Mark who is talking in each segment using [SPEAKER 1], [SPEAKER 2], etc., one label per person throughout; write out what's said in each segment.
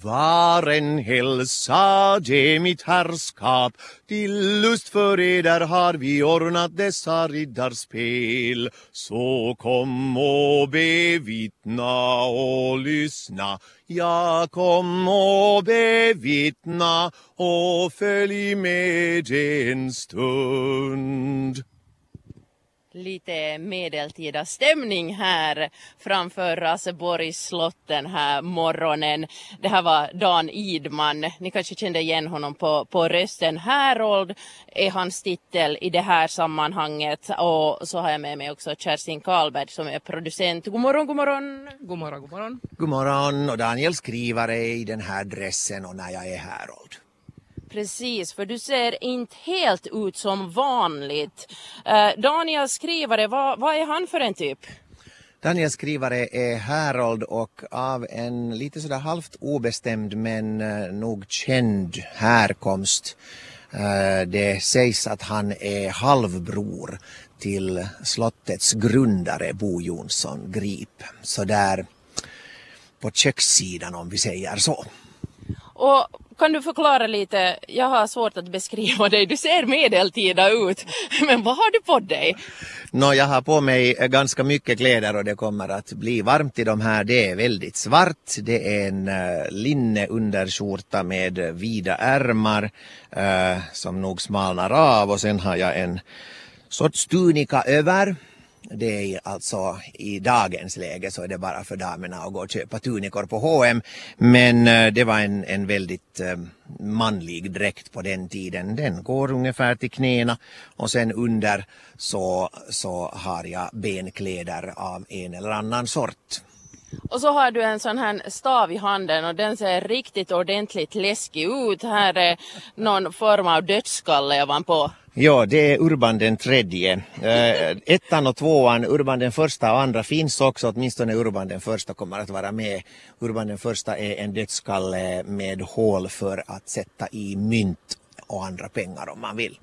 [SPEAKER 1] Var en hälsa ge mitt herrskap. Till lust för eder har vi ordnat dessa riddarspel. Så kom och bevittna och lyssna. Ja, kom och bevittna och följ med en stund
[SPEAKER 2] lite medeltida stämning här framför Raseborgs slott den här morgonen. Det här var Dan Idman. Ni kanske kände igen honom på, på rösten. Härold är hans titel i det här sammanhanget och så har jag med mig också Kerstin Karlberg som är producent. God morgon, god morgon.
[SPEAKER 3] God morgon, god morgon.
[SPEAKER 1] God morgon och Daniel skrivare i den här dressen och när jag är Härold.
[SPEAKER 2] Precis, för du ser inte helt ut som vanligt. Uh, Daniel Skrivare, vad, vad är han för en typ?
[SPEAKER 1] Daniel Skrivare är Härold och av en lite sådär halvt obestämd men uh, nog känd härkomst. Uh, det sägs att han är halvbror till slottets grundare Bo Jonsson Grip. Så där på kökssidan om vi säger så.
[SPEAKER 2] Och kan du förklara lite, jag har svårt att beskriva dig, du ser medeltida ut, men vad har du på dig?
[SPEAKER 1] No, jag har på mig ganska mycket kläder och det kommer att bli varmt i de här. Det är väldigt svart, det är en uh, med vida ärmar uh, som nog smalnar av. Och sen har jag en sorts tunika över det är alltså i dagens läge så är det bara för damerna att gå och köpa tunikor på H&M. Men eh, det var en, en väldigt eh, manlig dräkt på den tiden. Den går ungefär till knäna och sen under så, så har jag benkläder av en eller annan sort.
[SPEAKER 2] Och så har du en sån här stav i handen och den ser riktigt ordentligt läskig ut. Här är någon form av dödskalle ovanpå.
[SPEAKER 1] Ja, det är Urban den tredje. Eh, ettan och tvåan, Urban den första och andra finns också, åtminstone Urban den första kommer att vara med. Urban den första är en dödskalle med hål för att sätta i mynt och andra pengar om man vill.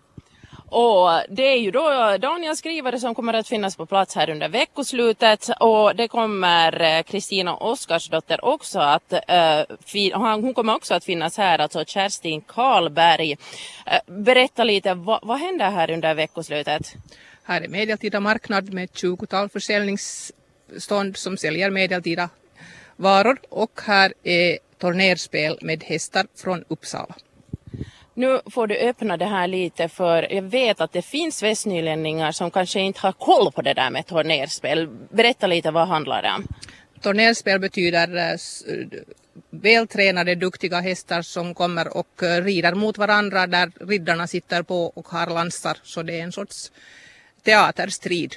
[SPEAKER 2] Och det är ju då Daniel Skrivare som kommer att finnas på plats här under veckoslutet och det kommer eh, Kristina Oskarsdotter också att, uh, hon kommer också att finnas här, alltså Kerstin Karlberg. Uh, berätta lite, vad, vad händer här under veckoslutet?
[SPEAKER 3] Här är medeltida marknad med 20-tal försäljningsstånd som säljer medeltida varor och här är tornerspel med hästar från Uppsala.
[SPEAKER 2] Nu får du öppna det här lite för jag vet att det finns västnylänningar som kanske inte har koll på det där med tornerspel. Berätta lite vad handlar det om?
[SPEAKER 3] Tornerspel betyder eh, eh, vältränade duktiga hästar som kommer och eh, rider mot varandra där riddarna sitter på och har lansar så det är en sorts teaterstrid.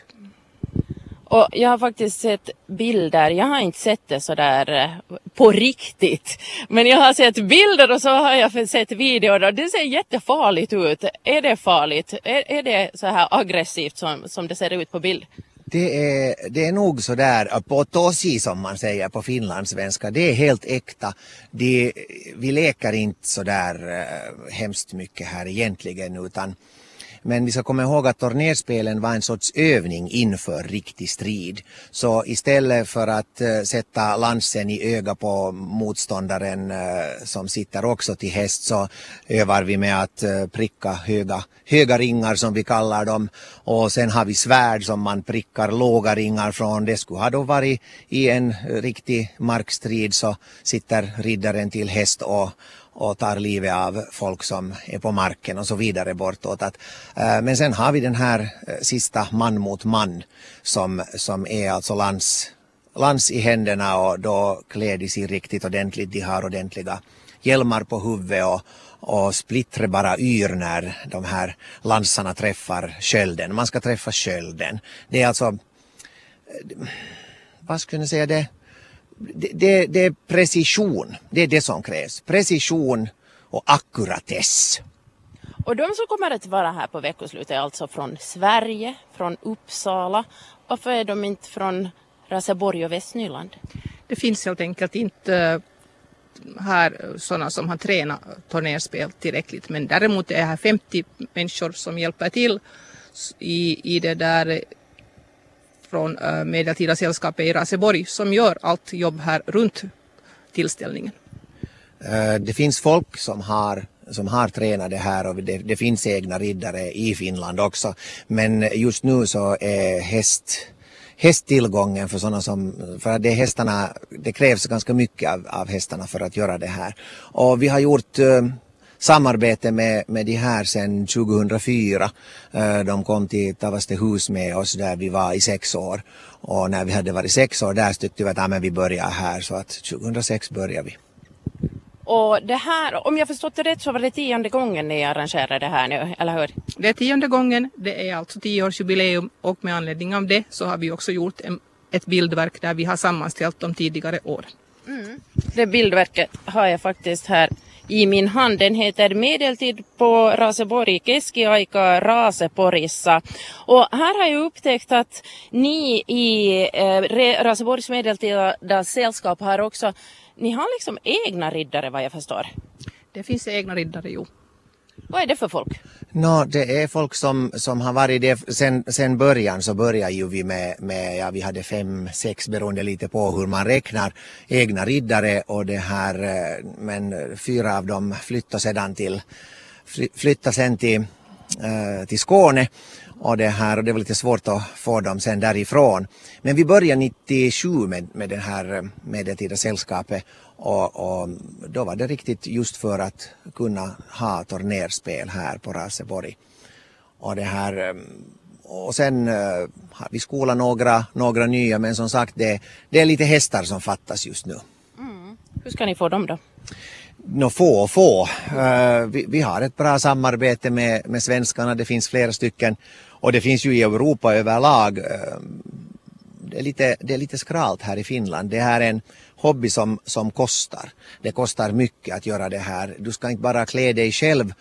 [SPEAKER 2] Och jag har faktiskt sett bilder, jag har inte sett det sådär eh, på riktigt. Men jag har sett bilder och så har jag sett videor och det ser jättefarligt ut. Är det farligt? Är, är det så här aggressivt som, som det ser ut på bild?
[SPEAKER 1] Det är, det är nog sådär på tosi som man säger på finlandssvenska. Det är helt äkta. Det, vi leker inte sådär äh, eh, hemskt mycket här egentligen utan men vi ska komma ihåg att tornerspelen var en sorts övning inför riktig strid. Så istället för att uh, sätta lansen i öga på motståndaren uh, som sitter också till häst så övar vi med att uh, pricka höga, höga ringar som vi kallar dem. Och sen har vi svärd som man prickar låga ringar från. Det skulle ha då varit i en riktig markstrid så sitter riddaren till häst och och tar livet av folk som är på marken och så vidare bortåt. Att, eh, men sen har vi den här eh, sista man mot man som, som är alltså lans, lands i händerna och då klär de sig riktigt ordentligt. De har ordentliga hjälmar på huvudet och, och splittret bara yr när de här lansarna träffar skölden. Man ska träffa skölden. Det är alltså, eh, vad skulle jag säga det? Det, det är precision, det är det som krävs. Precision och ackuratess.
[SPEAKER 2] Och de som kommer att vara här på veckoslutet är alltså från Sverige, från Uppsala. Varför är de inte från Raseborg och Västnyland?
[SPEAKER 3] Det finns helt enkelt inte eh, här sådana som har tränat turnerspel tillräckligt men däremot är här 50 människor som hjälper till i, i det där från eh, Medeltida sällskapet i Raseborg som gör allt jobb här runt tillställningen.
[SPEAKER 1] Eh, det finns folk som har som har tränat det här och det, det, finns egna riddare i Finland också. Men just nu så är häst, hästtillgången för sådana som, för att det hästarna, det krävs ganska mycket av, av hästarna för att göra det här. Och vi har gjort uh, samarbete med, med de här sedan 2004. Uh, de kom till Tavastehus med oss där vi var i sex år. Och när vi hade varit sex år där så tyckte vi att ja, men vi börjar här så att 2006 började vi.
[SPEAKER 2] Och det här, om jag förstått det rätt så var det tionde gången ni arrangerar det här nu, eller hur?
[SPEAKER 3] Det är tionde gången, det är alltså tioårsjubileum och med anledning av det så har vi också gjort en, ett bildverk där vi har sammanställt de tidigare åren.
[SPEAKER 2] Mm. Det bildverket har jag faktiskt här i min hand. Den heter Medeltid på Raseborg, Keskiaika Raseporissa. Och här har jag upptäckt att ni i eh, Raseborgs medeltida sällskap har också ni har liksom egna riddare vad jag förstår?
[SPEAKER 3] Det finns egna riddare, jo.
[SPEAKER 2] Vad är det för folk?
[SPEAKER 1] No, det är folk som, som har varit det sen, sen början så började ju vi med, med, ja vi hade fem, sex beroende lite på hur man räknar egna riddare och det här eh, men fyra av dem flyttade sedan till flyttade sen till, eh, till Skåne och det här och det var lite svårt att få dem sen därifrån. Men vi började 97 med, med det här eh, medeltida sällskapet och, och, då var det riktigt just för att kunna ha turnerspel här på Raseborg. Och det här eh, och sen eh, har vi skolat några, några nya men som sagt det, det är lite hästar som fattas just nu.
[SPEAKER 2] Mm. Hur ska ni få dem då?
[SPEAKER 1] Nå få och få. Uh, vi, vi, har ett bra samarbete med, med svenskarna, det finns flera stycken och det finns ju i Europa överlag. Uh, det, är lite, det är lite skralt här i Finland. Det här är en hobby som, som kostar. Det kostar mycket att göra det här. Du ska inte bara klä dig själv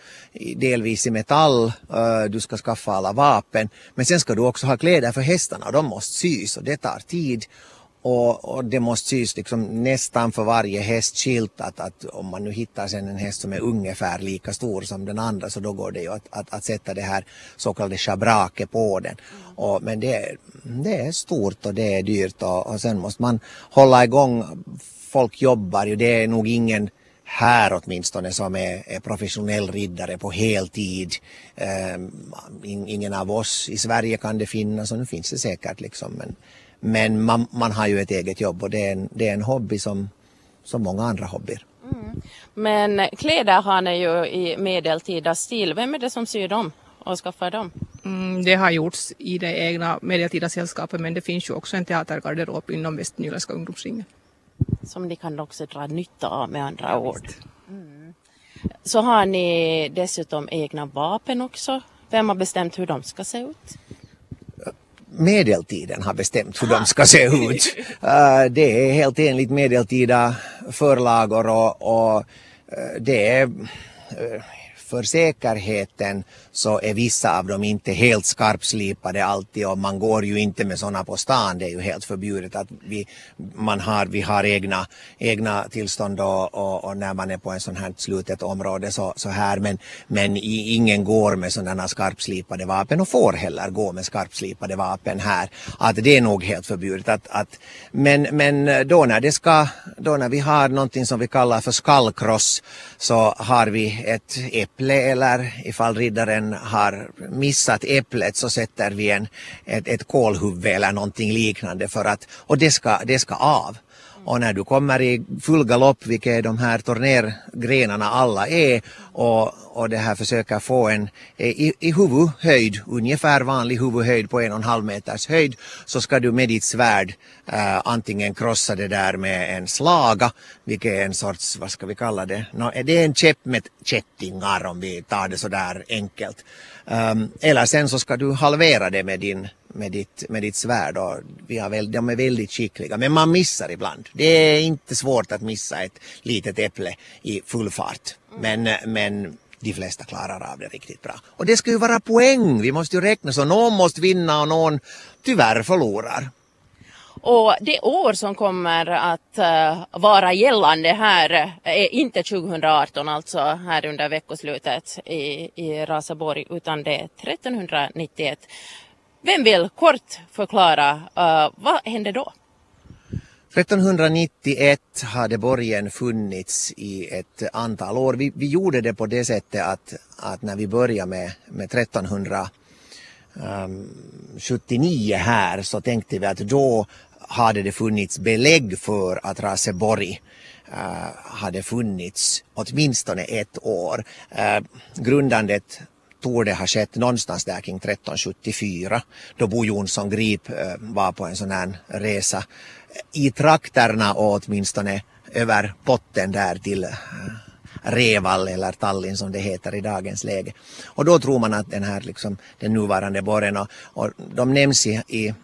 [SPEAKER 1] delvis i metall, uh, du ska skaffa alla vapen, men sen ska du också ha kläder för hästarna och de måste sys och det tar tid och, och, det måste sys liksom nästan för varje häst skilt att, att om man nu hittar sen en häst som är ungefär lika stor som den andra så då går det ju att, att, att sätta det här så kallade schabraket på den. Och, men det är, det är stort och det är dyrt och, och sen måste man hålla igång. Folk jobbar ju, det är nog ingen här åtminstone som är, är professionell riddare på heltid. Um, ingen av oss i Sverige kan det finnas och nu finns det säkert liksom men men man, man har ju ett eget jobb och det är en, det är en hobby som, som många andra hobbyer. Mm.
[SPEAKER 2] Men kläder har ni ju i medeltida stil. Vem är det som syr dem och skaffar dem?
[SPEAKER 3] Mm, det har gjorts i det egna medeltida sällskapet men det finns ju också en teatergarderob inom Västnyländska ungdomsringen.
[SPEAKER 2] Som ni kan också dra nytta av med andra ord. Mm. Så har ni dessutom egna vapen också. Vem har bestämt hur de ska se ut?
[SPEAKER 1] Medeltiden har bestämt hur de ska se ut. Uh, det är helt enligt medeltida förlagor och, och uh, det är uh, för säkerheten så är vissa av dem inte helt skarpslipade alltid och man går ju inte med sådana på stan. Det är ju helt förbjudet att vi, man har, vi har egna, egna tillstånd och, och, och när man är på en sån här slutet område så, så här men, men ingen går med sådana skarpslipade vapen och får heller gå med skarpslipade vapen här. Att det är nog helt förbjudet. Att, att, men, men då när det ska, då när vi har någonting som vi kallar för skallkross så har vi ett äpple eller ifall riddaren har missat äpplet så sätter vi en, ett, ett kolhuvud eller någonting liknande för att, och det ska, det ska av. Och när du kommer i full galopp, vilket de här tornergrenarna alla är, och, och det här försöker få en i, i huvudhöjd, ungefär vanlig huvudhöjd på en och en halv meters höjd, så ska du med ditt svärd äh, antingen krossa det där med en slaga, vilket är en sorts, vad ska vi kalla det, no, det är en käpp med kättingar om vi tar det så där enkelt. Um, eller sen så ska du halvera det med din med ditt, med ditt svärd och vi har väl, de är väldigt skickliga men man missar ibland. Det är inte svårt att missa ett litet äpple i full fart men, men de flesta klarar av det riktigt bra. Och det ska ju vara poäng, vi måste ju räkna så någon måste vinna och någon tyvärr förlorar.
[SPEAKER 2] Och det år som kommer att uh, vara gällande här är inte 2018, alltså här under veckoslutet i, i Raseborg, utan det är 1391. Vem vill kort förklara uh, vad hände då?
[SPEAKER 1] 1391 hade borgen funnits i ett antal år. Vi, vi gjorde det på det sättet att, att när vi började med, med 1379 ehm, här så tänkte vi att då hade det funnits belägg för att Raseborg uh, hade funnits åtminstone ett år. Uh, grundandet torde ha skett någonstans där kring 1374 då Bo Jonsson Grip eh, var på en sån här resa eh, i trakterna och åtminstone över potten där till eh, Reval eller Tallinn som det heter i dagens läge. Och då tror man att den här liksom, den nuvarande borgen och, och de nämns i, i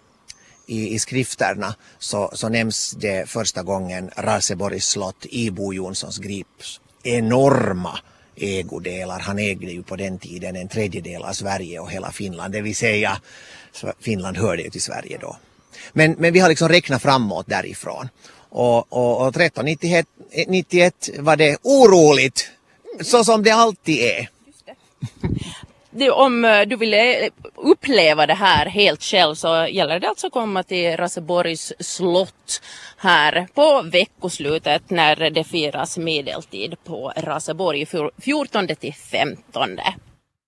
[SPEAKER 1] i, i skrifterna så, så nämns det första gången Raseborgs slott i Bo Jonssons Grips enorma ägodelar. Han ägde ju på den tiden en tredjedel av Sverige och hela Finland, det vill säga Finland hörde ju till Sverige då. Men, men vi har liksom räknat framåt därifrån. Och, och, och 1391 var det oroligt, så som det alltid är
[SPEAKER 2] om eh, du vill uppleva det här helt själv så gäller det alltså att komma till Raseborgs slott här på veckoslutet när det firas medeltid på Raseborg 14 till 15.